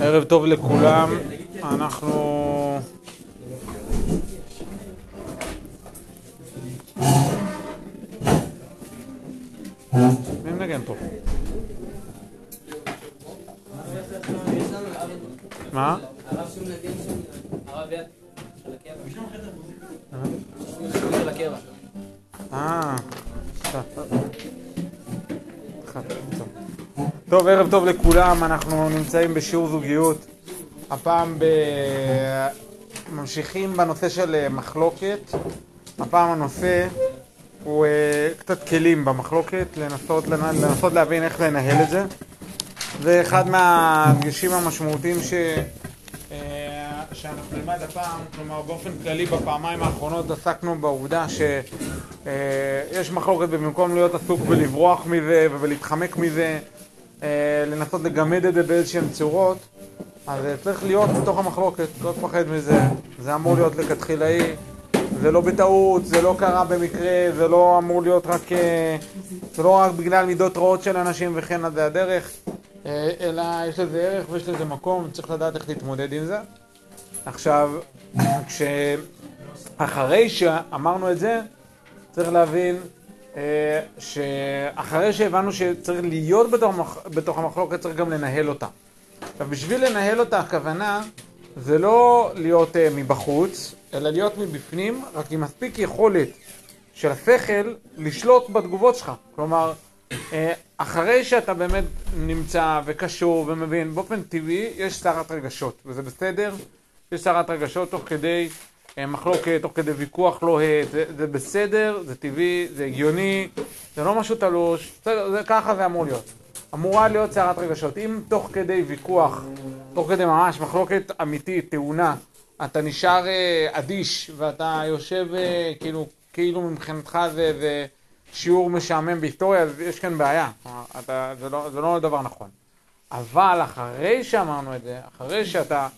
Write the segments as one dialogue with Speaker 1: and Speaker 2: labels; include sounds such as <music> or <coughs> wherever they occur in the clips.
Speaker 1: ערב טוב לכולם, אנחנו... מי מנגן פה? מה? אה, טוב, ערב טוב לכולם, אנחנו נמצאים בשיעור זוגיות. הפעם ב... ממשיכים בנושא של מחלוקת. הפעם הנושא הוא קצת כלים במחלוקת, לנסות, לנסות להבין איך לנהל את זה. זה אחד מהדגשים המשמעותיים ש... שאנחנו נלמד הפעם, כלומר באופן כללי בפעמיים האחרונות עסקנו בעובדה שיש מחלוקת ובמקום להיות עסוק בלברוח מזה ובלהתחמק מזה, לנסות לגמד את זה באיזשהן צורות, אז צריך להיות בתוך המחלוקת, לא לפחד מזה, זה אמור להיות לכתחילאי, זה לא בטעות, זה לא קרה במקרה, זה לא אמור להיות רק, זה לא רק בגלל מידות רעות של אנשים וכן זה הדרך, אלא יש לזה ערך ויש לזה מקום, צריך לדעת איך להתמודד עם זה. עכשיו, כשאחרי שאמרנו את זה, צריך להבין שאחרי שהבנו שצריך להיות בתוך, בתוך המחלוקת, צריך גם לנהל אותה. עכשיו, בשביל לנהל אותה, הכוונה זה לא להיות מבחוץ, אלא להיות מבפנים, רק עם מספיק יכולת של השכל לשלוט בתגובות שלך. כלומר, אחרי שאתה באמת נמצא וקשור ומבין, באופן טבעי יש סערת רגשות, וזה בסדר. יש סערת רגשות תוך כדי מחלוקת, תוך כדי ויכוח לוהט, זה, זה בסדר, זה טבעי, זה הגיוני, זה לא משהו תלוש, בסדר, זה, ככה זה אמור להיות. אמורה להיות סערת רגשות. אם תוך כדי ויכוח, תוך כדי ממש מחלוקת אמיתית, תאונה, אתה נשאר אדיש ואתה יושב כאילו, כאילו מבחינתך זה, זה שיעור משעמם בהיסטוריה, אז יש כאן בעיה, אתה, זה, לא, זה לא דבר נכון. אבל אחרי שאמרנו את זה, אחרי שאתה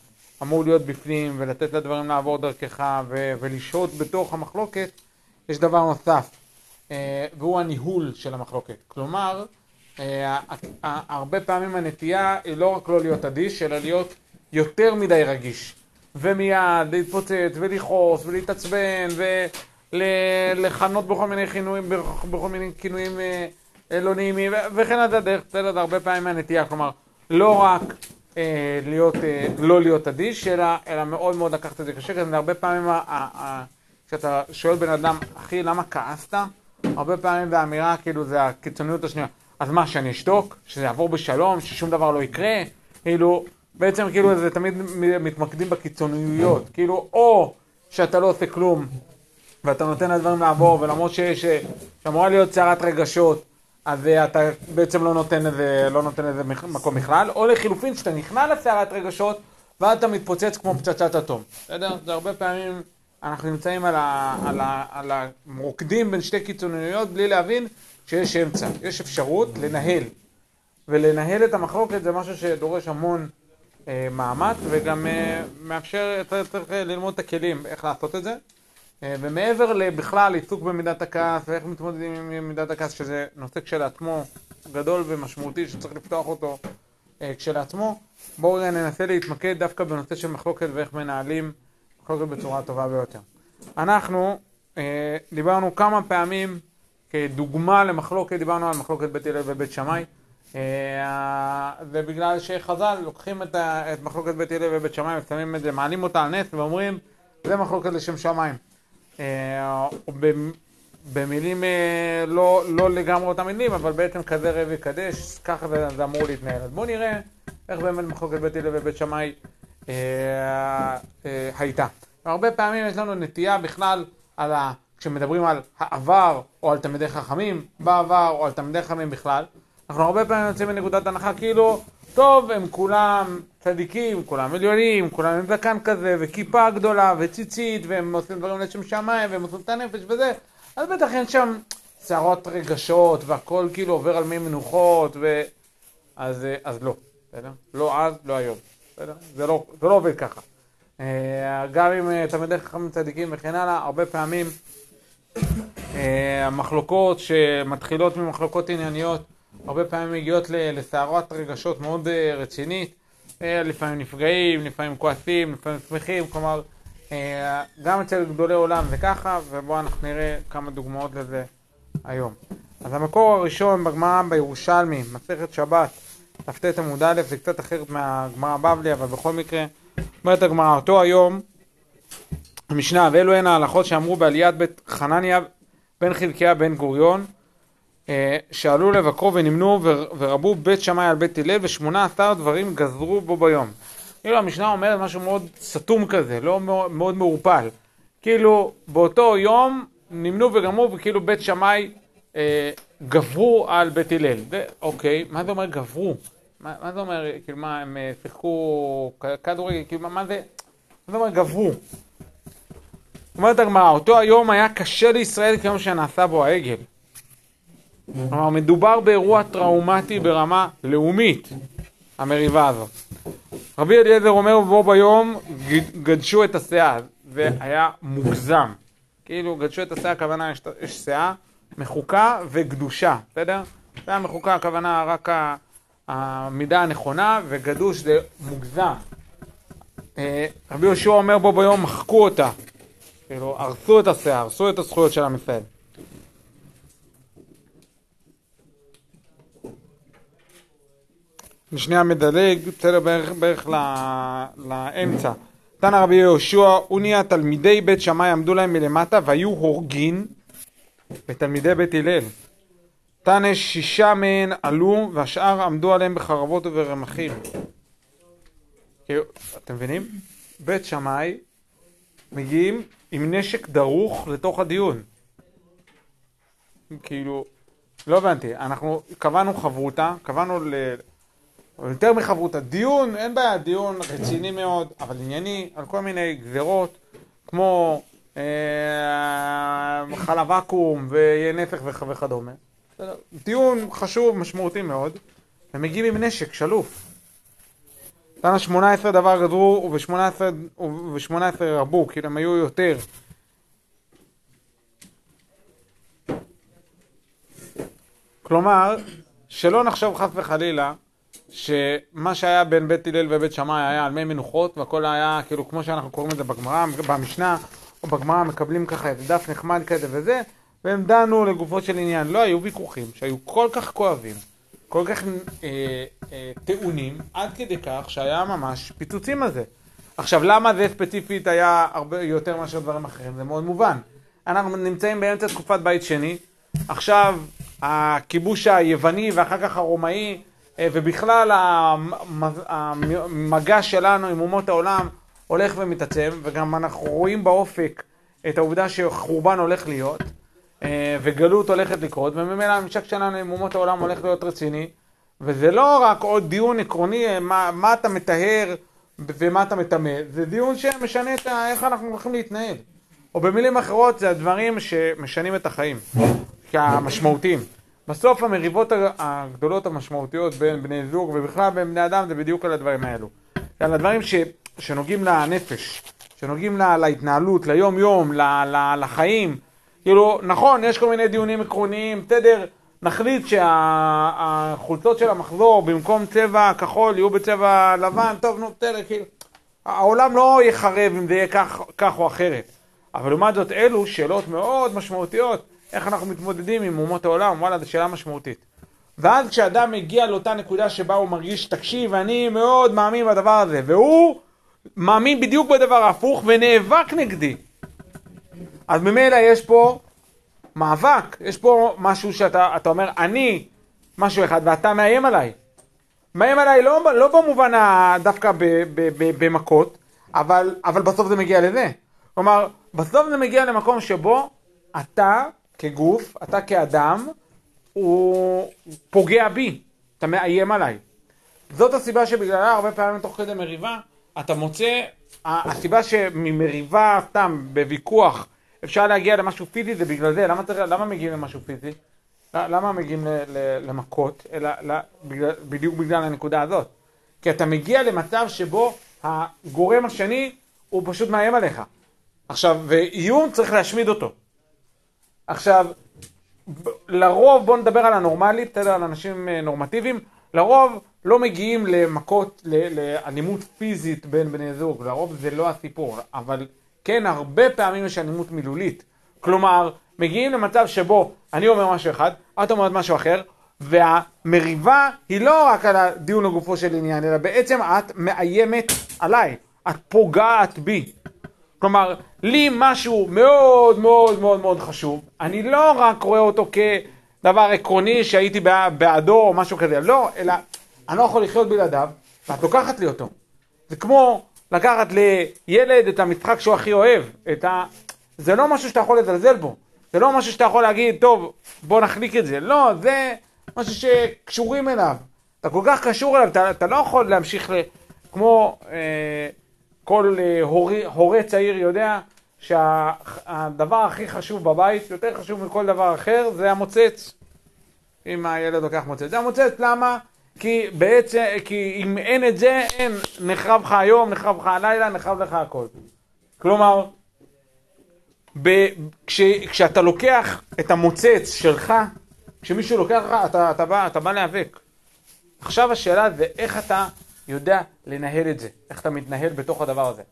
Speaker 1: אמור להיות בפנים ולתת לדברים לעבור דרכך ולשהות בתוך המחלוקת, יש דבר נוסף, והוא הניהול של המחלוקת. כלומר, הרבה פעמים הנטייה היא לא רק לא להיות אדיש, אלא להיות יותר מדי רגיש. ומיד להתפוצץ ולכעוס ולהתעצבן ולכנות בכל מיני כינויים, בכל מיני כינויים לא נעימים וכן עד הדרך, בסדר, הרבה פעמים הנטייה, כלומר, לא רק להיות, לא להיות אדיש, אלא, אלא מאוד מאוד לקחת את זה קשה, כי הרבה פעמים כשאתה שואל בן אדם, אחי, למה כעסת? הרבה פעמים זה האמירה, כאילו, זה הקיצוניות השנייה. אז מה, שאני אשתוק? שזה יעבור בשלום? ששום דבר לא יקרה? כאילו, בעצם כאילו זה תמיד מתמקדים בקיצוניויות. כאילו, או שאתה לא עושה כלום, ואתה נותן לדברים לעבור, ולמרות שיש, שאמורה להיות סערת רגשות, אז אתה בעצם לא נותן איזה, לא נותן איזה מקום בכלל, או לחילופין שאתה נכנע לסערת רגשות ואז אתה מתפוצץ כמו פצצת אטום, בסדר? זה הרבה פעמים אנחנו נמצאים על, ה, על, ה, על המרוקדים בין שתי קיצוניות בלי להבין שיש אמצע, יש אפשרות לנהל, ולנהל את המחלוקת זה משהו שדורש המון אה, מאמץ וגם אה, מאפשר, צריך ללמוד את הכלים איך לעשות את זה. ומעבר לבכלל עיסוק במידת הכעס ואיך מתמודדים עם מידת הכעס, שזה נושא כשלעצמו גדול ומשמעותי שצריך לפתוח אותו כשלעצמו, בואו ננסה להתמקד דווקא בנושא של מחלוקת ואיך מנהלים מחלוקת בצורה טובה ביותר. אנחנו אה, דיברנו כמה פעמים כדוגמה למחלוקת, דיברנו על מחלוקת בית הלל ובית שמאי, אה, ובגלל שחז"ל לוקחים את, את מחלוקת בית הלל ובית שמאי ושמים את זה, מעלים אותה על נס ואומרים זה מחלוקת לשם שמיים. או במילים לא, לא לגמרי אותם מילים, אבל בעצם כזה רב יקדש, ככה זה, זה אמור להתנהל. אז בואו נראה איך באמת מחלוקת בית הלל ובית שמאי אה, אה, הייתה. הרבה פעמים יש לנו נטייה בכלל, על ה, כשמדברים על העבר או על תלמידי חכמים בעבר או על תלמידי חכמים בכלל, אנחנו הרבה פעמים יוצאים מנקודת הנחה כאילו טוב, הם כולם צדיקים, כולם עליונים, כולם עם זקן כזה, וכיפה גדולה, וציצית, והם עושים דברים לשם שמיים, והם עושים את הנפש וזה, אז בטח אין שם שערות רגשות, והכל כאילו עובר על מי מנוחות, ו... אז, אז לא, בסדר? לא אז, לא היום, בסדר? זה לא, זה לא עובד ככה. גם עם תלמידי חכמים צדיקים וכן הלאה, הרבה פעמים המחלוקות שמתחילות ממחלוקות ענייניות, הרבה פעמים מגיעות ל- לסערות רגשות מאוד אה, רצינית, אה, לפעמים נפגעים, לפעמים כועסים, לפעמים שמחים, כלומר, אה, גם אצל גדולי עולם זה ככה, ובואו אנחנו נראה כמה דוגמאות לזה היום. אז המקור הראשון בגמרא בירושלמי, מסכת שבת, כ"ט עמוד א', זה קצת אחרת מהגמרא הבבלי, אבל בכל מקרה, אומרת הגמרא, אותו היום, המשנה, ואלו הן ההלכות שאמרו בעליית בית חנניה בן חלקיה בן גוריון, אה, שעלו לבקרו ונמנו ור- ורבו בית שמאי על בית הלל ושמונה עשר דברים גזרו בו ביום. כאילו המשנה אומרת משהו מאוד סתום כזה, לא מאוד, מעורפל. כאילו באותו יום נמנו וגמרו וכאילו בית שמאי אה, גברו על בית הלל. אוקיי, מה זה אומר גברו? מה, מה זה אומר, כאילו מה, הם אה, שיחקו כדורגל, כאילו מה, מה זה, מה זה אומר גברו? אומרת הגמרא, אותו היום היה קשה לישראל כיום שנעשה בו העגל. כלומר, מדובר באירוע טראומטי ברמה לאומית, המריבה הזאת. רבי אליעזר אומר בו ביום גדשו את הסאה, זה היה מוגזם. כאילו גדשו את הסאה, הכוונה יש, יש סאה מחוקה וגדושה, בסדר? סאה מחוקה, הכוונה רק המידה הנכונה, וגדוש זה מוגזם. אה, רבי יהושע אומר בו ביום מחקו אותה, כאילו הרסו את הסאה, הרסו את הזכויות של עם ישראל. שנייה מדלג, בסדר, בערך, בערך לאמצע. תנא רבי יהושע, אוניה תלמידי בית שמאי עמדו להם מלמטה והיו הורגין בתלמידי בית הלל. תנא שישה מהן עלו והשאר עמדו עליהם בחרבות וברמחים. אתם מבינים? בית שמאי מגיעים עם נשק דרוך לתוך הדיון. כאילו, לא הבנתי, אנחנו קבענו חברותה, קבענו ל... או יותר מחברותא, דיון, אין בעיה, דיון רציני מאוד, אבל ענייני, על כל מיני גזרות, כמו אה, חלב ואקום ויהיה נפח וכ- וכדומה. דיון חשוב, משמעותי מאוד, ומגיעים עם נשק שלוף. תנא 18 דבר וב-18 וב-18 רבו, כאילו הם היו יותר. כלומר, שלא נחשוב חס וחלילה שמה שהיה בין בית הלל ובית שמאי היה על מי מנוחות והכל היה כאילו כמו שאנחנו קוראים את זה בגמרא, במשנה או בגמרא מקבלים ככה איזה דף נחמד כזה וזה והם דנו לגופו של עניין. לא היו ויכוחים שהיו כל כך כואבים, כל כך אה, אה, טעונים, עד כדי כך שהיה ממש פיצוצים על זה. עכשיו למה זה ספציפית היה הרבה יותר מאשר דברים אחרים? זה מאוד מובן. אנחנו נמצאים באמצע תקופת בית שני, עכשיו הכיבוש היווני ואחר כך הרומאי ובכלל המ- המגע שלנו עם אומות העולם הולך ומתעצם וגם אנחנו רואים באופק את העובדה שחורבן הולך להיות אה, וגלות הולכת לקרות וממילא הממשק שלנו עם אומות העולם הולך להיות רציני. וזה לא רק עוד דיון עקרוני אה, מה, מה אתה מטהר ומה אתה מטמא, זה דיון שמשנה את איך אנחנו הולכים להתנהל. או במילים אחרות זה הדברים שמשנים את החיים המשמעותיים. בסוף המריבות הגדולות המשמעותיות בין בני זוג ובכלל בין בני אדם זה בדיוק על הדברים האלו. זה על הדברים ש, שנוגעים לנפש, שנוגעים לה, להתנהלות, ליום יום, ל, ל, לחיים. כאילו, נכון, יש כל מיני דיונים עקרוניים, בסדר, נחליט שהחולצות של המחזור במקום צבע כחול יהיו בצבע לבן, טוב, נו, בסדר, כאילו. העולם לא יחרב אם זה יהיה כך, כך או אחרת. אבל לעומת זאת אלו שאלות מאוד משמעותיות, איך אנחנו מתמודדים עם אומות העולם, וואלה, זו שאלה משמעותית. ואז כשאדם מגיע לאותה נקודה שבה הוא מרגיש, תקשיב, אני מאוד מאמין בדבר הזה, והוא מאמין בדיוק בדבר ההפוך ונאבק נגדי. אז ממילא יש פה מאבק, יש פה משהו שאתה אתה אומר, אני משהו אחד ואתה מאיים עליי. מאיים עליי לא, לא במובן ה- דווקא ב, ב, ב, במכות, אבל, אבל בסוף זה מגיע לזה. כלומר, בסוף זה מגיע למקום שבו אתה כגוף, אתה כאדם, הוא פוגע בי, אתה מאיים עליי. זאת הסיבה שבגללה הרבה פעמים תוך כדי מריבה, אתה מוצא, הסיבה שממריבה סתם בוויכוח אפשר להגיע למשהו פיזי זה בגלל זה, למה, למה מגיעים למשהו פיזי? למה מגיעים ל, ל, למכות? אלא ל, בגלל, בדיוק בגלל הנקודה הזאת. כי אתה מגיע למצב שבו הגורם השני הוא פשוט מאיים עליך. עכשיו, ואיום צריך להשמיד אותו. עכשיו, לרוב, בואו נדבר על הנורמלית, בסדר, על אנשים אה, נורמטיביים, לרוב לא מגיעים למכות, לאלימות פיזית בין בני זוג, לרוב זה לא הסיפור, אבל כן, הרבה פעמים יש אלימות מילולית. כלומר, מגיעים למצב שבו אני אומר משהו אחד, את אומרת משהו אחר, והמריבה היא לא רק על הדיון לגופו של עניין, אלא בעצם את מאיימת עליי, את פוגעת בי. כלומר, לי משהו מאוד מאוד מאוד מאוד חשוב, אני לא רק רואה אותו כדבר עקרוני שהייתי בעדו או משהו כזה, לא, אלא אני לא יכול לחיות בלעדיו, ואת לוקחת לי אותו. זה כמו לקחת לילד את המשחק שהוא הכי אוהב, את ה... זה לא משהו שאתה יכול לזלזל בו, זה לא משהו שאתה יכול להגיד, טוב, בוא נחליק את זה, לא, זה משהו שקשורים אליו. אתה כל כך קשור אליו, אתה, אתה לא יכול להמשיך ל... כמו אה, כל אה, הורה צעיר יודע שהדבר הכי חשוב בבית, יותר חשוב מכל דבר אחר, זה המוצץ. אם הילד לוקח מוצץ. זה המוצץ, למה? כי בעצם, כי אם אין את זה, אין, נחרב לך היום, נחרב לך הלילה, נחרב לך הכל. כלומר, ב, כש, כשאתה לוקח את המוצץ שלך, כשמישהו לוקח לך, אתה, אתה, בא, אתה בא להיאבק. עכשיו השאלה זה איך אתה יודע לנהל את זה, איך אתה מתנהל בתוך הדבר הזה.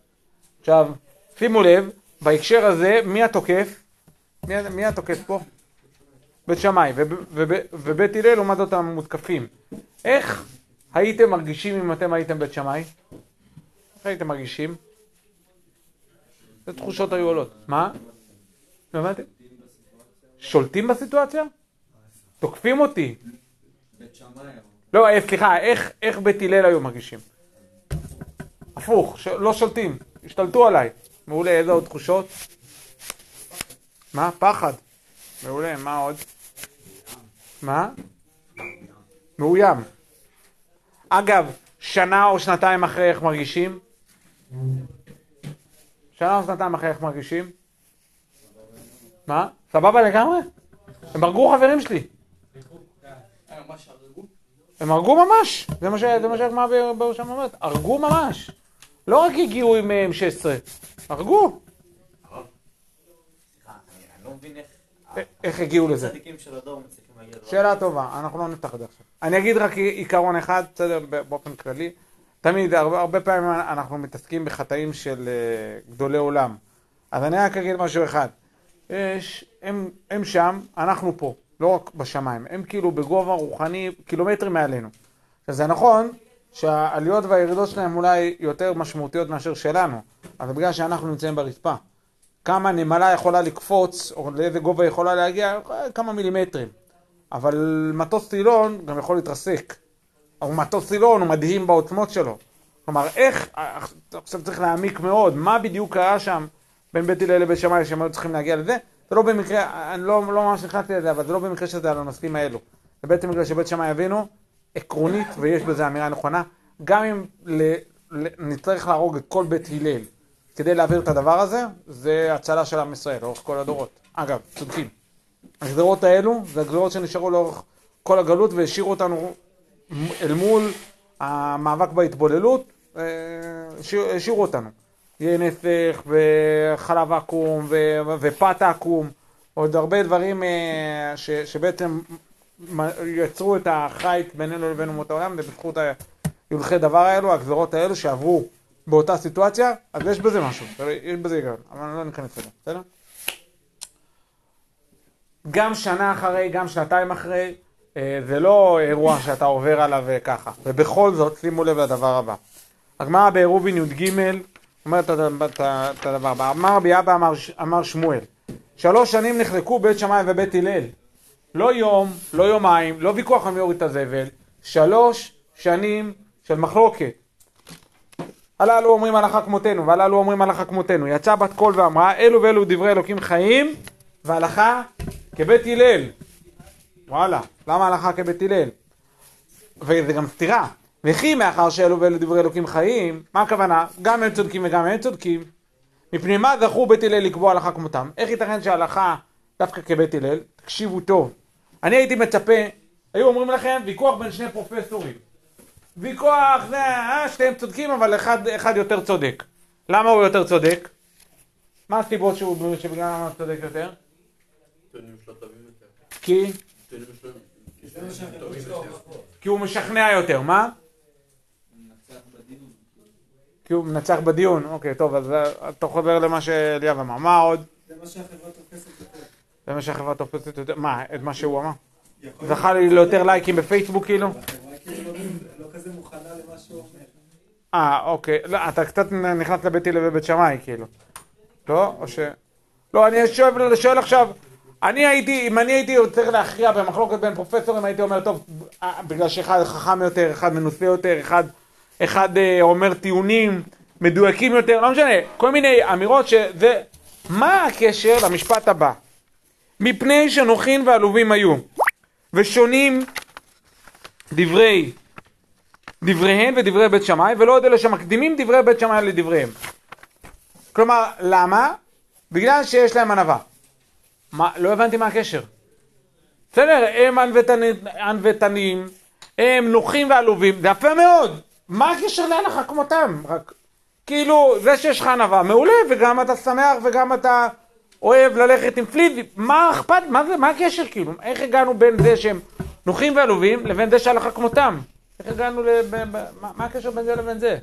Speaker 1: עכשיו, שימו לב, בהקשר הזה, מי התוקף? מי, מי התוקף פה? בית שמאי, ובית הלל לעומת זאת המותקפים. איך הייתם מרגישים אם אתם הייתם בית שמאי? איך הייתם מרגישים? איזה תחושות היו עולות? מה? לא הבנתי. שולטים בסיטואציה? תוקפים אותי. לא, אה, סליחה, איך, איך בית הלל היו מרגישים? הפוך, ש... לא שולטים, השתלטו עליי. מעולה, איזה עוד תחושות? מה? פחד. מעולה, מה עוד? מה? מאוים. אגב, שנה או שנתיים אחרי איך מרגישים? שנה או שנתיים אחרי איך מרגישים? מה? סבבה לגמרי? הם הרגו חברים שלי. הם הרגו ממש, זה מה שהגמרא בראשם אומרת, הרגו ממש. לא רק הגיעו עם M16, הרגו. איך הגיעו לזה? שאלה טובה, אנחנו לא נפתח את זה עכשיו. אני אגיד רק עיקרון אחד, בסדר, באופן כללי. תמיד, הרבה, הרבה פעמים אנחנו מתעסקים בחטאים של uh, גדולי עולם. אז אני רק אגיד משהו אחד. יש, הם, הם שם, אנחנו פה, לא רק בשמיים. הם כאילו בגובה רוחני קילומטרים מעלינו. עכשיו זה נכון שהעליות והירידות שלהם אולי יותר משמעותיות מאשר שלנו, אבל בגלל שאנחנו נמצאים ברצפה. כמה נמלה יכולה לקפוץ, או לאיזה גובה יכולה להגיע, כמה מילימטרים. אבל מטוס טילון גם יכול להתרסק. אבל מטוס טילון הוא מדהים בעוצמות שלו. כלומר, איך, עכשיו צריך להעמיק מאוד, מה בדיוק קרה שם בין בית הלל לבית שמאי שהם היו צריכים להגיע לזה? זה לא במקרה, אני לא, לא ממש נכנסתי לזה, אבל זה לא במקרה שזה על הנושאים האלו. זה בעצם בגלל שבית שמאי יבינו, עקרונית, ויש בזה אמירה נכונה, גם אם ל, ל, נצטרך להרוג את כל בית הלל כדי להעביר את הדבר הזה, זה הצלה של עם ישראל לאורך כל הדורות. אגב, צודקים. הגזרות האלו זה הגזרות שנשארו לאורך כל הגלות והשאירו אותנו אל מול המאבק בהתבוללות, אה, השאירו אותנו. יהיה נסך וחלב עקום ופת עקום, עוד הרבה דברים אה, ש, שבעצם יצרו את החיץ בינינו לבין אומות העולם, ובזכות היולכי דבר האלו, הגזרות האלו שעברו באותה סיטואציה, אז יש בזה משהו, יש בזה היגיון, אבל אני לא ניכנס לזה, בסדר? גם שנה אחרי, גם שנתיים אחרי, אה, זה לא אירוע שאתה עובר עליו ככה. ובכל זאת, שימו לב לדבר הבא. הגמרא בעירובין י"ג אומרת את הדבר הבא. אמר רבי אבא אמר, אמר שמואל, שלוש שנים נחלקו בית שמאי ובית הלל. לא יום, לא יומיים, לא ויכוח על מי יוריד את הזבל, שלוש שנים של מחלוקת. הללו אומרים הלכה כמותנו, והללו אומרים הלכה כמותנו. יצא בת קול ואמרה, אלו ואלו דברי אלוקים חיים, והלכה כבית הלל. וואלה, למה הלכה כבית הלל? וזה גם סתירה. וכי מאחר שאלו ואלו דברי אלוקים חיים, מה הכוונה? גם הם צודקים וגם הם צודקים. מפני מה זכו בית הלל לקבוע הלכה כמותם? איך ייתכן שההלכה דווקא כבית הלל? תקשיבו טוב. אני הייתי מצפה, היו אומרים לכם ויכוח בין שני פרופסורים. ויכוח, זה, אה, שתיהם צודקים אבל אחד, אחד יותר צודק. למה הוא יותר צודק? מה הסיבות שהוא, שבגלל מה הוא צודק יותר? כי? כי הוא משכנע יותר, מה? כי הוא מנצח בדיון, אוקיי, טוב, אז אה, אתה חוזר למה שאליאב אמר. מה עוד?
Speaker 2: זה מה שהחברה תופסת יותר.
Speaker 1: זה מה שהחברה תופסת יותר, מה, את מה שהוא אמר? זכה לי ליותר לייקים בפייסבוק כאילו?
Speaker 2: החברה כאילו לא- לא כזה מוכנה למה שהוא אומר.
Speaker 1: אה, אוקיי. לא, אתה קצת נכנס לבית הלל ובית שמאי, כאילו. לא? או ש... לא, אני שואל, שואל עכשיו, אני הייתי, אם אני הייתי צריך להכריע במחלוקת בין פרופסורים, הייתי אומר, טוב, אה, בגלל שאחד חכם יותר, אחד מנוסה יותר, אחד, אחד אה, אומר טיעונים מדויקים יותר, לא משנה, כל מיני אמירות שזה... מה הקשר למשפט הבא? מפני שנוחין ועלובים היו, ושונים דברי דבריהם ודברי בית שמאי, ולא עוד אלה שמקדימים דברי בית שמאי לדבריהם. כלומר, למה? בגלל שיש להם ענווה. מה, לא הבנתי מה הקשר. בסדר, הם ענוותנים, הם נוחים ועלובים, זה יפה מאוד. מה הקשר להלכה כמותם? רק, כאילו, זה שיש לך ענווה, מעולה, וגם אתה שמח וגם אתה אוהב ללכת עם פליט, מה אכפת, מה זה, מה הקשר כאילו? איך הגענו בין זה שהם נוחים ועלובים לבין זה שהלכה כמותם? איך הגענו ל... ב, ב, מה, מה הקשר בין זה לבין זה?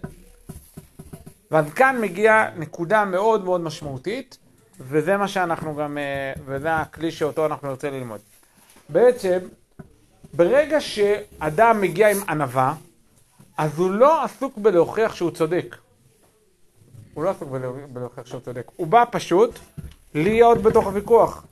Speaker 1: ואז כאן מגיעה נקודה מאוד מאוד משמעותית, וזה מה שאנחנו גם, אה, וזה הכלי שאותו אנחנו נרצה ללמוד. בעצם, ברגע שאדם מגיע עם ענווה, אז הוא לא עסוק בלהוכיח שהוא צודק. הוא לא עסוק בלהוכיח שהוא צודק. הוא בא פשוט להיות בתוך הוויכוח.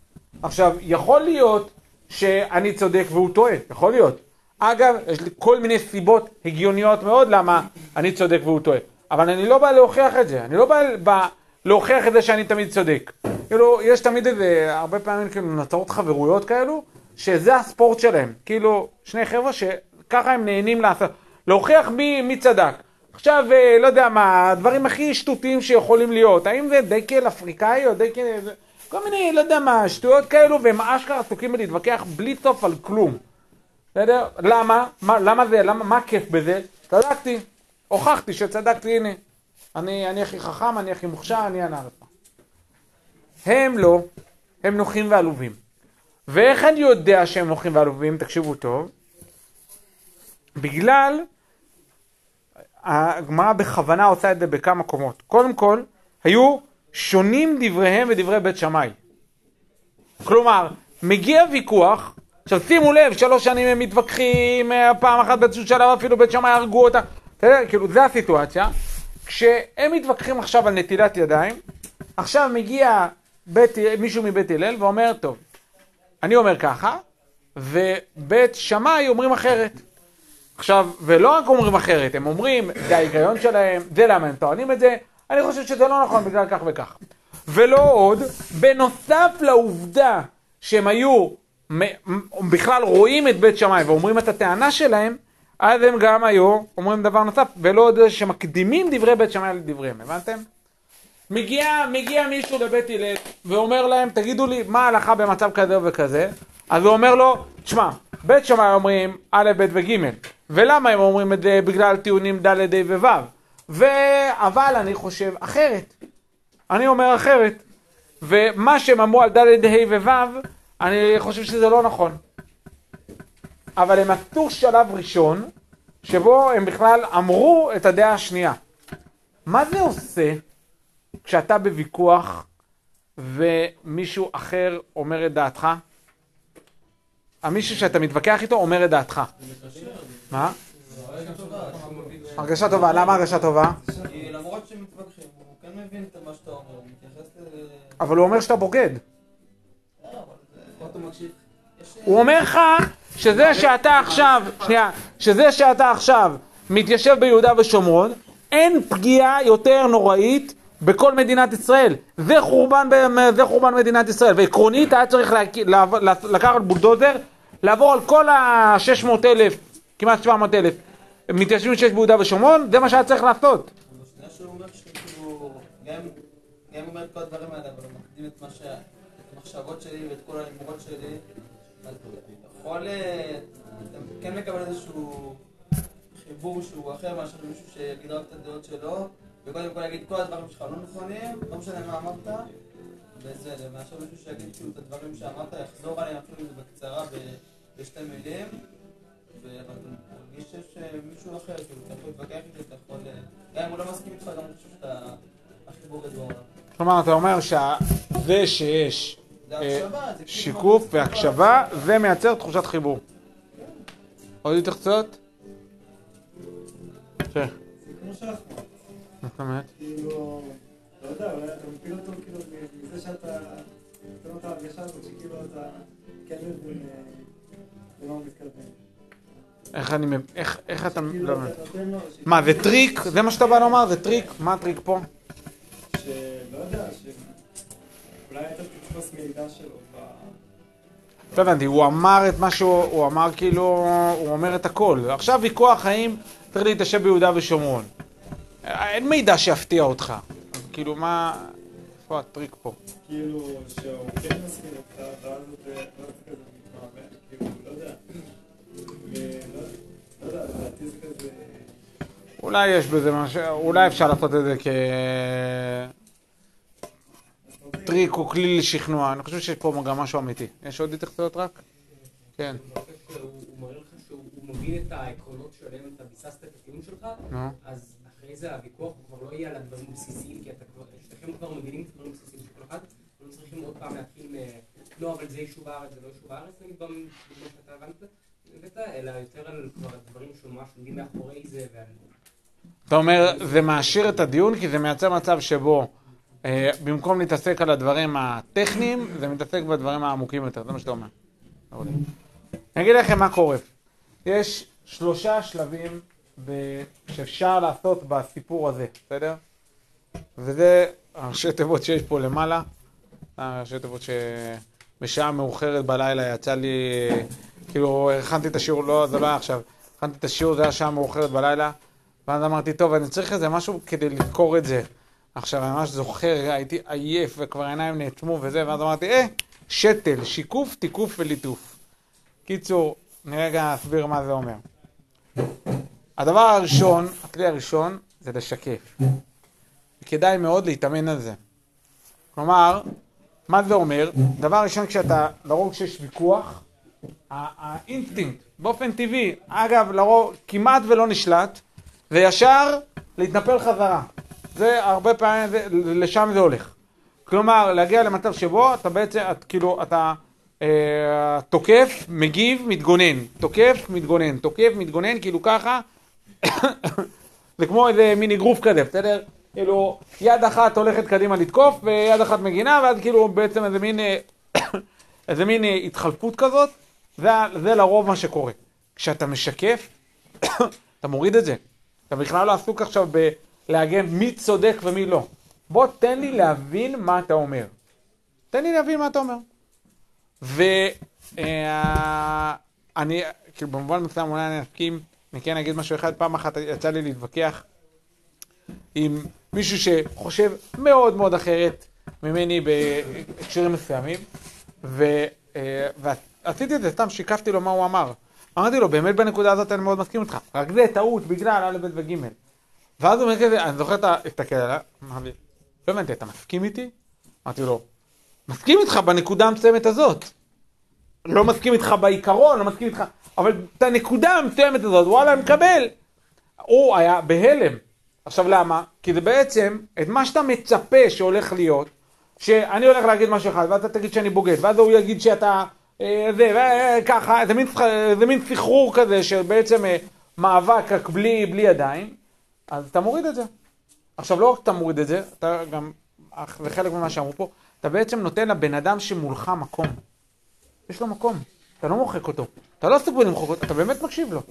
Speaker 1: עכשיו, יכול להיות שאני צודק והוא טועה, יכול להיות. אגב, יש לי כל מיני סיבות הגיוניות מאוד למה אני צודק והוא טועה. אבל אני לא בא להוכיח את זה, אני לא בא, בא להוכיח את זה שאני תמיד צודק. כאילו, יש תמיד איזה, הרבה פעמים כאילו נוצרות חברויות כאלו, שזה הספורט שלהם. כאילו, שני חבר'ה שככה הם נהנים לעשות, להוכיח מי, מי צדק. עכשיו, אה, לא יודע מה, הדברים הכי שטותיים שיכולים להיות, האם זה דקל אפריקאי או דקל... כל מיני, לא יודע מה, שטויות כאלו, והם אשכרה עסוקים בלהתווכח בלי סוף על כלום. בסדר? למה? מה, למה זה? למה? מה הכיף בזה? צדקתי. הוכחתי שצדקתי, הנה. אני, אני הכי חכם, אני הכי מוכשר, אני הנערפה. הם לא, הם נוחים ועלובים. ואיך אני יודע שהם נוחים ועלובים? תקשיבו טוב. בגלל, הגמרא בכוונה עושה את זה בכמה קומות. קודם כל, היו שונים דבריהם ודברי בית שמאי. כלומר, מגיע ויכוח, עכשיו שימו לב, שלוש שנים הם מתווכחים, אה, פעם אחת באיזשהו שלב אפילו בית שמאי הרגו אותה, בסדר? כאילו, זה הסיטואציה. כשהם מתווכחים עכשיו על נטילת ידיים, עכשיו מגיע בית, מישהו מבית הלל ואומר, טוב, אני אומר ככה, ובית שמאי אומרים אחרת. עכשיו, ולא רק אומרים אחרת, הם אומרים, זה ההיגיון שלהם, זה למה הם טוענים את זה, אני חושב שזה לא נכון בגלל כך וכך. ולא עוד, בנוסף לעובדה שהם היו בכלל רואים את בית שמאי ואומרים את הטענה שלהם, אז הם גם היו אומרים דבר נוסף, ולא עוד שמקדימים דברי בית שמאי לדבריהם, הבנתם? מגיע, מגיע מישהו לבית הלל ואומר להם, תגידו לי, מה ההלכה במצב כזה וכזה? אז הוא אומר לו, תשמע, בית שמאי אומרים א', ב' וג', ולמה הם אומרים את זה? בגלל טיעונים ד', ה' וו', ו... אבל אני חושב אחרת. אני אומר אחרת. ומה שהם אמרו על ד', ה' וו', אני חושב שזה לא נכון. אבל הם עשו שלב ראשון, שבו הם בכלל אמרו את הדעה השנייה. מה זה עושה כשאתה בוויכוח ומישהו אחר אומר את דעתך? המישהו שאתה מתווכח איתו אומר את דעתך. מה? הרגשה טובה, למה הרגשה טובה?
Speaker 3: כי למרות שמתווכחים, הוא כן מבין את מה שאתה אומר, הוא מתייחס ל...
Speaker 1: אבל הוא אומר שאתה בוגד.
Speaker 3: לפחות הוא
Speaker 1: אומר לך שזה שאתה עכשיו, שנייה, שזה שאתה עכשיו מתיישב ביהודה ושומרון, אין פגיעה יותר נוראית בכל מדינת ישראל. זה חורבן, זה חורבן מדינת ישראל. ועקרונית היה צריך להק- לקחת בולדוזר, לעבור על כל ה-600 אלף, כמעט 700 אלף מתיישבים שיש ביהודה ושומרון, זה מה שהיה צריך לעשות.
Speaker 3: שלי כן וקודם כל להגיד כל הדברים שלך לא נכונים, לא משנה מה אמרת, בזה, מאשר מישהו שיגיד כאילו את הדברים שאמרת, יחזור עליהם אפילו בקצרה בשתי מילים, אבל אתה מרגיש שיש אה, אחר, אתה יכול להתווכח איתו, אתה יכול... אה, גם אם הוא לא מסכים איתך, אני חושב שאתה הכי בוגד בעולם.
Speaker 1: כלומר, אתה אומר שזה שיש אה,
Speaker 3: כאילו...
Speaker 1: שיקוף והקשבה, זה מייצר תחושת חיבור. עוד התייחסויות? כן.
Speaker 2: זה.
Speaker 1: מה זאת אומרת?
Speaker 2: כאילו, לא יודע, אולי אתה מפיל אותו כאילו מזה שאתה נותן לו את ההרגשה הזאת שכאילו אתה מבין למה הוא מתכוון.
Speaker 1: איך אני מב... איך איך אתה... לא מבין. מה, זה טריק? זה מה שאתה בא לומר? זה טריק? מה הטריק פה?
Speaker 2: שלא יודע, שאולי אתה תתפוס מידע שלו.
Speaker 1: לא הבנתי, הוא אמר את מה שהוא... הוא אמר כאילו... הוא אומר את הכל. עכשיו ויכוח האם צריך להתיישב ביהודה ושומרון. אין מידע שיפתיע אותך. אז כאילו, מה... איפה הטריק פה?
Speaker 2: כאילו, שהוא כן מסכים איתך, ואז
Speaker 1: אולי יש בזה משהו... אולי אפשר לעשות את זה כטריק או כלי לשכנוע. אני חושב שיש פה גם משהו אמיתי. יש עוד התייחסויות רק? כן.
Speaker 4: הוא מראה לך שהוא הוא מבין את העקרונות שעליהם אתה ביססת את הטיעון שלך. אז אחרי זה הוויכוח הוא כבר לא יהיה על הדברים הבסיסיים, כי שניכם כבר מבינים את הדברים הבסיסיים של כל אחד, לא צריכים עוד פעם להתחיל. לא, אבל זה יישוב הארץ, זה לא יישוב הארץ, נגיד במה שאתה הבנת, אלא יותר על כבר הדברים שממש עומדים מאחורי זה, ועל...
Speaker 1: אתה אומר, זה מעשיר את הדיון כי זה מייצר מצב שבו אה, במקום להתעסק על הדברים הטכניים, זה מתעסק בדברים העמוקים יותר, זה מה שאתה אומר. אני אגיד לכם מה קורה. יש שלושה שלבים ב- שאפשר לעשות בסיפור הזה, בסדר? וזה הראשי תיבות שיש פה למעלה. הראשי תיבות שבשעה מאוחרת בלילה יצא לי, כאילו, הכנתי את השיעור, לא, זה לא היה עכשיו, הכנתי את השיעור, זה היה שעה מאוחרת בלילה. ואז אמרתי, טוב, אני צריך איזה משהו כדי לזכור את זה. עכשיו, אני ממש זוכר, הייתי עייף וכבר העיניים נאטמו וזה, ואז אמרתי, אה, שתל, שיקוף, תיקוף וליטוף. קיצור, אני רגע אסביר מה זה אומר. הדבר הראשון, הכלי הראשון, זה לשקף. כדאי מאוד להתאמן על זה. כלומר, מה זה אומר? דבר ראשון, כשאתה, לרוב כשיש ויכוח, האינסטינקט, באופן טבעי, אגב, לרוב, כמעט ולא נשלט, זה ישר להתנפל חזרה. זה הרבה פעמים, זה, לשם זה הולך. כלומר, להגיע למצב שבו אתה בעצם, את, כאילו, אתה אה, תוקף, מגיב, מתגונן. תוקף, מתגונן. תוקף, מתגונן, כאילו ככה. <coughs> זה כמו איזה מין אגרוף כזה, בסדר? כאילו, יד אחת הולכת קדימה לתקוף, ויד אחת מגינה, ואז כאילו בעצם איזה מין, אה, <coughs> איזה מין אה, התחלפות כזאת. זה, זה לרוב מה שקורה. כשאתה משקף, <coughs> אתה מוריד את זה. אתה בכלל לא עסוק עכשיו בלהגן מי צודק ומי לא. בוא תן לי להבין מה אתה אומר. תן לי להבין מה אתה אומר. ואני, כאילו במובן מסוים אולי אני אסכים, אני כן אגיד משהו אחד, פעם אחת יצא לי להתווכח עם מישהו שחושב מאוד מאוד אחרת ממני בהקשרים מסוימים, ו, אה, ועשיתי את זה, סתם שיקפתי לו מה הוא אמר. אמרתי לו, באמת בנקודה הזאת אני מאוד מסכים איתך, רק זה טעות בגלל א', ב' וג'. ואז הוא אומר כזה, אני זוכר את ה... הסתכל לי, לא הבנתי, אתה מסכים איתי? אמרתי לו, מסכים איתך בנקודה המסוימת הזאת. לא מסכים איתך בעיקרון, לא מסכים איתך, אבל את הנקודה המסוימת הזאת, וואלה, אני מקבל. הוא היה בהלם. עכשיו למה? כי זה בעצם, את מה שאתה מצפה שהולך להיות, שאני הולך להגיד משהו אחד, ואז אתה תגיד שאני בוגד, ואז הוא יגיד שאתה זה, אה, ככה, זה מין, זה מין סחרור כזה, שבעצם אה, מאבק רק בלי, בלי ידיים, אז אתה מוריד את זה. עכשיו, לא רק אתה מוריד את זה, אתה גם, זה חלק ממה שאמרו פה, אתה בעצם נותן לבן אדם שמולך מקום. יש לו מקום, אתה לא מוחק אותו. אתה לא עסוק בלמחוק אותו, אתה באמת מקשיב לו.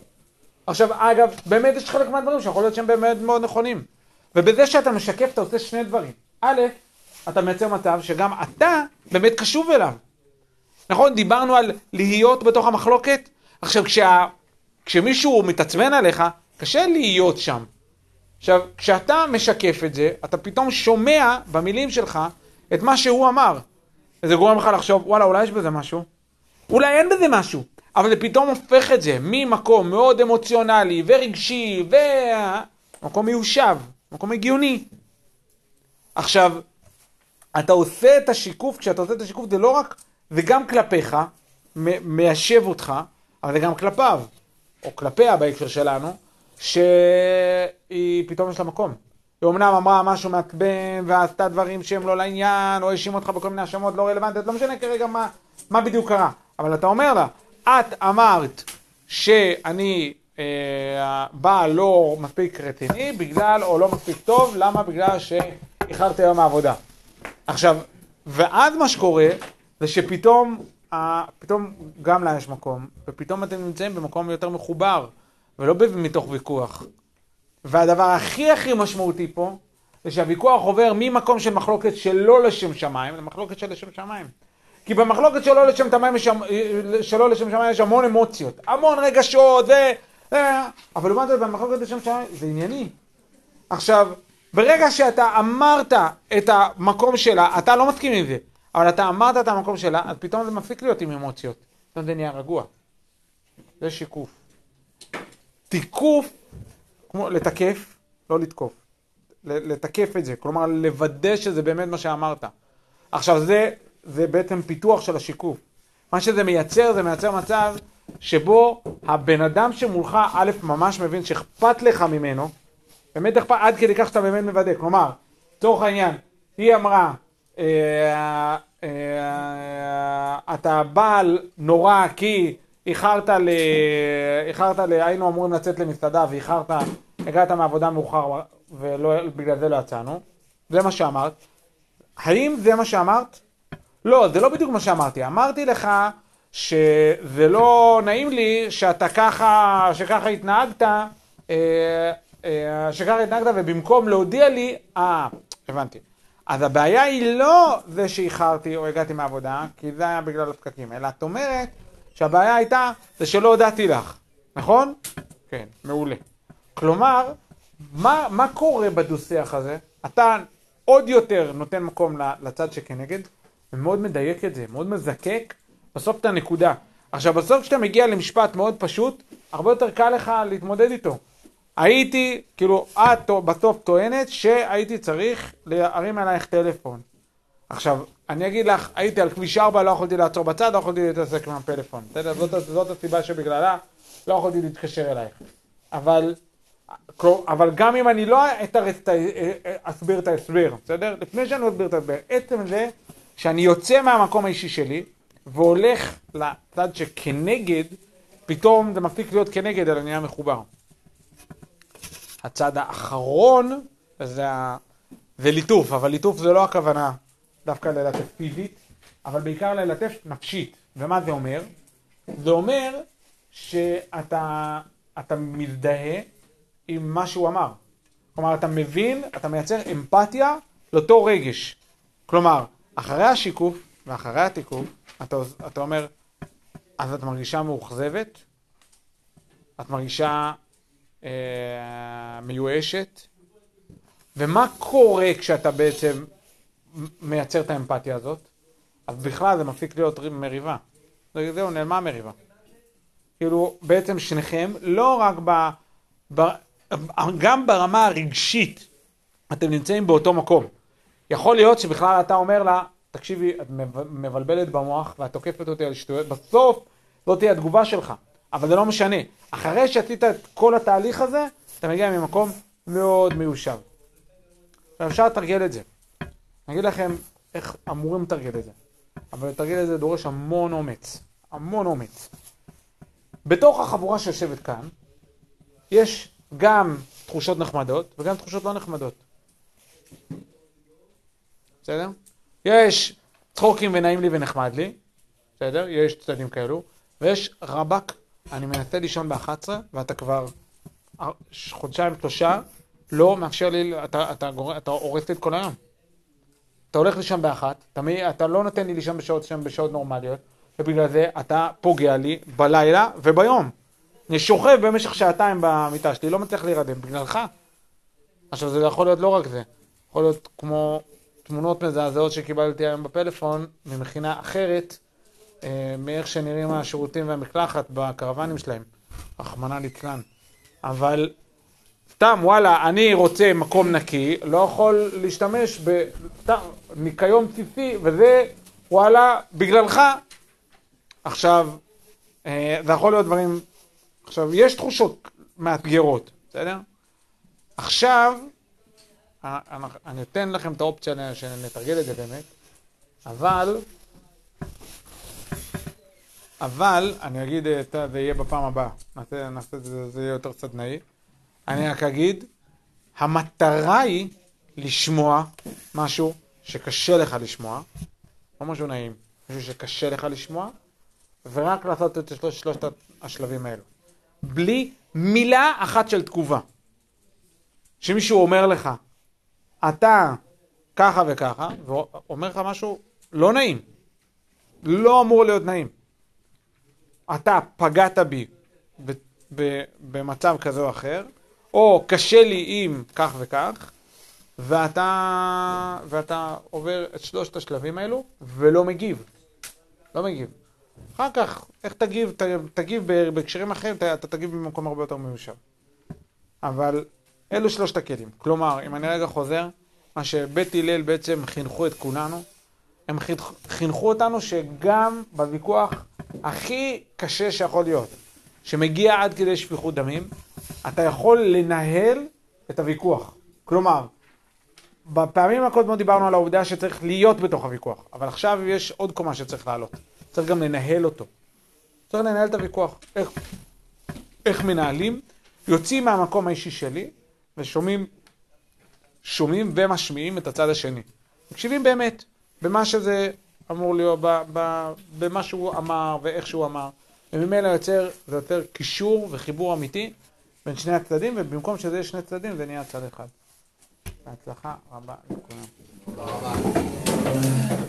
Speaker 1: עכשיו, אגב, באמת יש חלק מהדברים שיכול להיות שהם באמת מאוד נכונים. ובזה שאתה משקף, אתה עושה שני דברים. א', אתה מייצר מצב שגם אתה באמת קשוב אליו. נכון? דיברנו על להיות בתוך המחלוקת. עכשיו, כשה, כשמישהו מתעצבן עליך, קשה להיות שם. עכשיו, כשאתה משקף את זה, אתה פתאום שומע במילים שלך את מה שהוא אמר. וזה גורם לך לחשוב, וואלה, אולי יש בזה משהו. אולי אין בזה משהו. אבל זה פתאום הופך את זה ממקום מאוד אמוציונלי ורגשי ומקום מיושב, מקום הגיוני. עכשיו, אתה עושה את השיקוף, כשאתה עושה את השיקוף זה לא רק, זה גם כלפיך, מיישב אותך, אבל גם כלפיו, או כלפיה בהקשר שלנו, שהיא פתאום יש לה מקום. היא אמנם אמרה משהו מעצבן, ועשתה דברים שהם לא לעניין, או האשימה אותך בכל מיני האשמות לא רלוונטיות, לא משנה כרגע מה, מה בדיוק קרה. אבל אתה אומר לה, את אמרת שאני אה, בעל לא מספיק רציני, בגלל, או לא מספיק טוב, למה? בגלל שאיחרתי היום מהעבודה. עכשיו, ואז מה שקורה, זה שפתאום, אה, פתאום גם לה יש מקום, ופתאום אתם נמצאים במקום יותר מחובר, ולא מתוך ויכוח. והדבר הכי הכי משמעותי פה, זה שהוויכוח עובר ממקום של מחלוקת שלא לשם שמיים, למחלוקת של לשם שמיים. כי במחלוקת שלא לשם שמיים יש, שלא לשם שמיים יש המון אמוציות, המון רגשות, ו... ו- אבל לעומת זאת במחלוקת לשם שמיים זה ענייני. עכשיו, ברגע שאתה אמרת את המקום שלה, אתה לא מסכים עם זה, אבל אתה אמרת את המקום שלה, אז פתאום זה מפסיק להיות עם אמוציות. פתאום זה נהיה רגוע. זה שיקוף. תיקוף, כמו לתקף, לא לתקוף. לתקף את זה, כלומר לוודא שזה באמת מה שאמרת. עכשיו זה, זה בעצם פיתוח של השיקוף. מה שזה מייצר, זה מייצר מצב שבו הבן אדם שמולך, א', ממש מבין שאכפת לך ממנו, באמת אכפת, עד כדי כך שאתה באמת מוודא. כלומר, לצורך העניין, היא אמרה, אתה בעל נורא כי איחרת ל... איחרת ל... היינו אמורים לצאת למסעדה ואיחרת, הגעת מהעבודה מאוחר ובגלל זה לא יצאנו. זה מה שאמרת. האם זה מה שאמרת? לא, זה לא בדיוק מה שאמרתי. אמרתי לך שזה לא נעים לי שאתה ככה, שככה התנהגת, אה, אה, שככה התנהגת ובמקום להודיע לי, אה, הבנתי. אז הבעיה היא לא זה שאיחרתי או הגעתי מהעבודה, כי זה היה בגלל הפקקים, אלא את אומרת שהבעיה הייתה זה שלא הודעתי לך, נכון? כן, מעולה. כלומר, מה, מה קורה בדו-שיח הזה? אתה עוד יותר נותן מקום לצד שכנגד, ומאוד מדייק את זה, מאוד מזקק בסוף את הנקודה. עכשיו, בסוף כשאתה מגיע למשפט מאוד פשוט, הרבה יותר קל לך להתמודד איתו. הייתי, כאילו, את בסוף טוענת שהייתי צריך להרים עלייך טלפון. עכשיו, אני אגיד לך, הייתי על כביש 4, לא יכולתי לעצור בצד, לא יכולתי להתעסק עם הפלאפון. בסדר? זאת, זאת הסיבה שבגללה לא יכולתי להתקשר אלייך. אבל, אבל גם אם אני לא אתרס אסביר את ההסבר, בסדר? לפני שאני אסביר את ההסבר, עצם זה שאני יוצא מהמקום האישי שלי והולך לצד שכנגד, פתאום זה מפסיק להיות כנגד, אלא נהיה מחובר. הצד האחרון זה, ה... זה ליטוף, אבל ליטוף זה לא הכוונה דווקא ללטף פיזית, אבל בעיקר ללטף נפשית. ומה זה אומר? זה אומר שאתה אתה מזדהה עם מה שהוא אמר. כלומר, אתה מבין, אתה מייצר אמפתיה לאותו רגש. כלומר, אחרי השיקוף ואחרי התיקוף, אתה, אתה אומר, אז את מרגישה מאוכזבת, את מרגישה אה, מיואשת, ומה קורה כשאתה בעצם מייצר את האמפתיה הזאת? אז בכלל זה מפסיק להיות מריבה. זהו, נעלמה המריבה. כאילו, בעצם שניכם, לא רק ב... ב גם ברמה הרגשית, אתם נמצאים באותו מקום. יכול להיות שבכלל אתה אומר לה, תקשיבי, את מבלבלת במוח ואת תוקפת אותי על שטויות, בסוף זאת תהיה התגובה שלך, אבל זה לא משנה. אחרי שעשית את כל התהליך הזה, אתה מגיע ממקום מאוד מיושב. ואפשר לתרגל את זה. אני אגיד לכם איך אמורים לתרגל את זה. אבל לתרגל את זה דורש המון אומץ. המון אומץ. בתוך החבורה שיושבת כאן, יש גם תחושות נחמדות וגם תחושות לא נחמדות. בסדר? יש צחוקים ונעים לי ונחמד לי, בסדר? יש צדדים כאלו, ויש רבאק, אני מנסה לישון ב-11 ואתה כבר חודשיים, שלושה, לא מאפשר לי, אתה, הורס לי את כל היום. אתה הולך לישון באחת, אתה, אתה לא נותן לי לישון בשעות, בשעות נורמליות, ובגלל זה אתה פוגע לי בלילה וביום. אני שוכב במשך שעתיים במיטה שלי, לא מצליח להירדם, בגללך. עכשיו זה יכול להיות לא רק זה, יכול להיות כמו תמונות מזעזעות שקיבלתי היום בפלאפון ממכינה אחרת, מאיך שנראים השירותים והמקלחת בקרוונים שלהם, רחמנא ליצלן. אבל סתם, וואלה, אני רוצה מקום נקי, לא יכול להשתמש ב... סתם, ניקיון בסיסי, וזה, וואלה, בגללך. עכשיו, אה, זה יכול להיות דברים, עכשיו, יש תחושות מאתגרות, בסדר? עכשיו, אה, אני אתן לכם את האופציה שנתרגל את זה באמת, אבל, אבל, אני אגיד, אה, זה יהיה בפעם הבאה, נעשה, נעשה את זה, זה יהיה יותר סדנאי. אני רק אגיד, המטרה היא לשמוע משהו שקשה לך לשמוע, לא משהו נעים, משהו שקשה לך לשמוע, ורק לעשות את שלוש, שלושת השלבים האלו. בלי מילה אחת של תגובה. שמישהו אומר לך, אתה ככה וככה, ואומר לך משהו לא נעים. לא אמור להיות נעים. אתה פגעת בי במצב כזה או אחר, או קשה לי עם כך וכך, ואתה, ואתה עובר את שלושת השלבים האלו ולא מגיב. לא מגיב. אחר כך, איך תגיב? ת, תגיב בהקשרים אחרים, אתה, אתה תגיב במקום הרבה יותר מיושב. אבל אלו שלושת הכלים. כלומר, אם אני רגע חוזר, מה שבית הלל בעצם חינכו את כולנו, הם חינכ- חינכו אותנו שגם בוויכוח הכי קשה שיכול להיות, שמגיע עד כדי שפיכות דמים, אתה יכול לנהל את הוויכוח. כלומר, בפעמים הקודמות דיברנו על העובדה שצריך להיות בתוך הוויכוח, אבל עכשיו יש עוד קומה שצריך לעלות. צריך גם לנהל אותו. צריך לנהל את הוויכוח. איך, איך מנהלים? יוצאים מהמקום האישי שלי ושומעים שומעים ומשמיעים את הצד השני. מקשיבים באמת במה שזה אמור להיות, ב, ב, במה שהוא אמר ואיך שהוא אמר. וממילא יוצר, זה יוצר קישור וחיבור אמיתי בין שני הצדדים, ובמקום שזה יהיה שני צדדים זה נהיה צד אחד. בהצלחה רבה לכולם.
Speaker 3: רבה.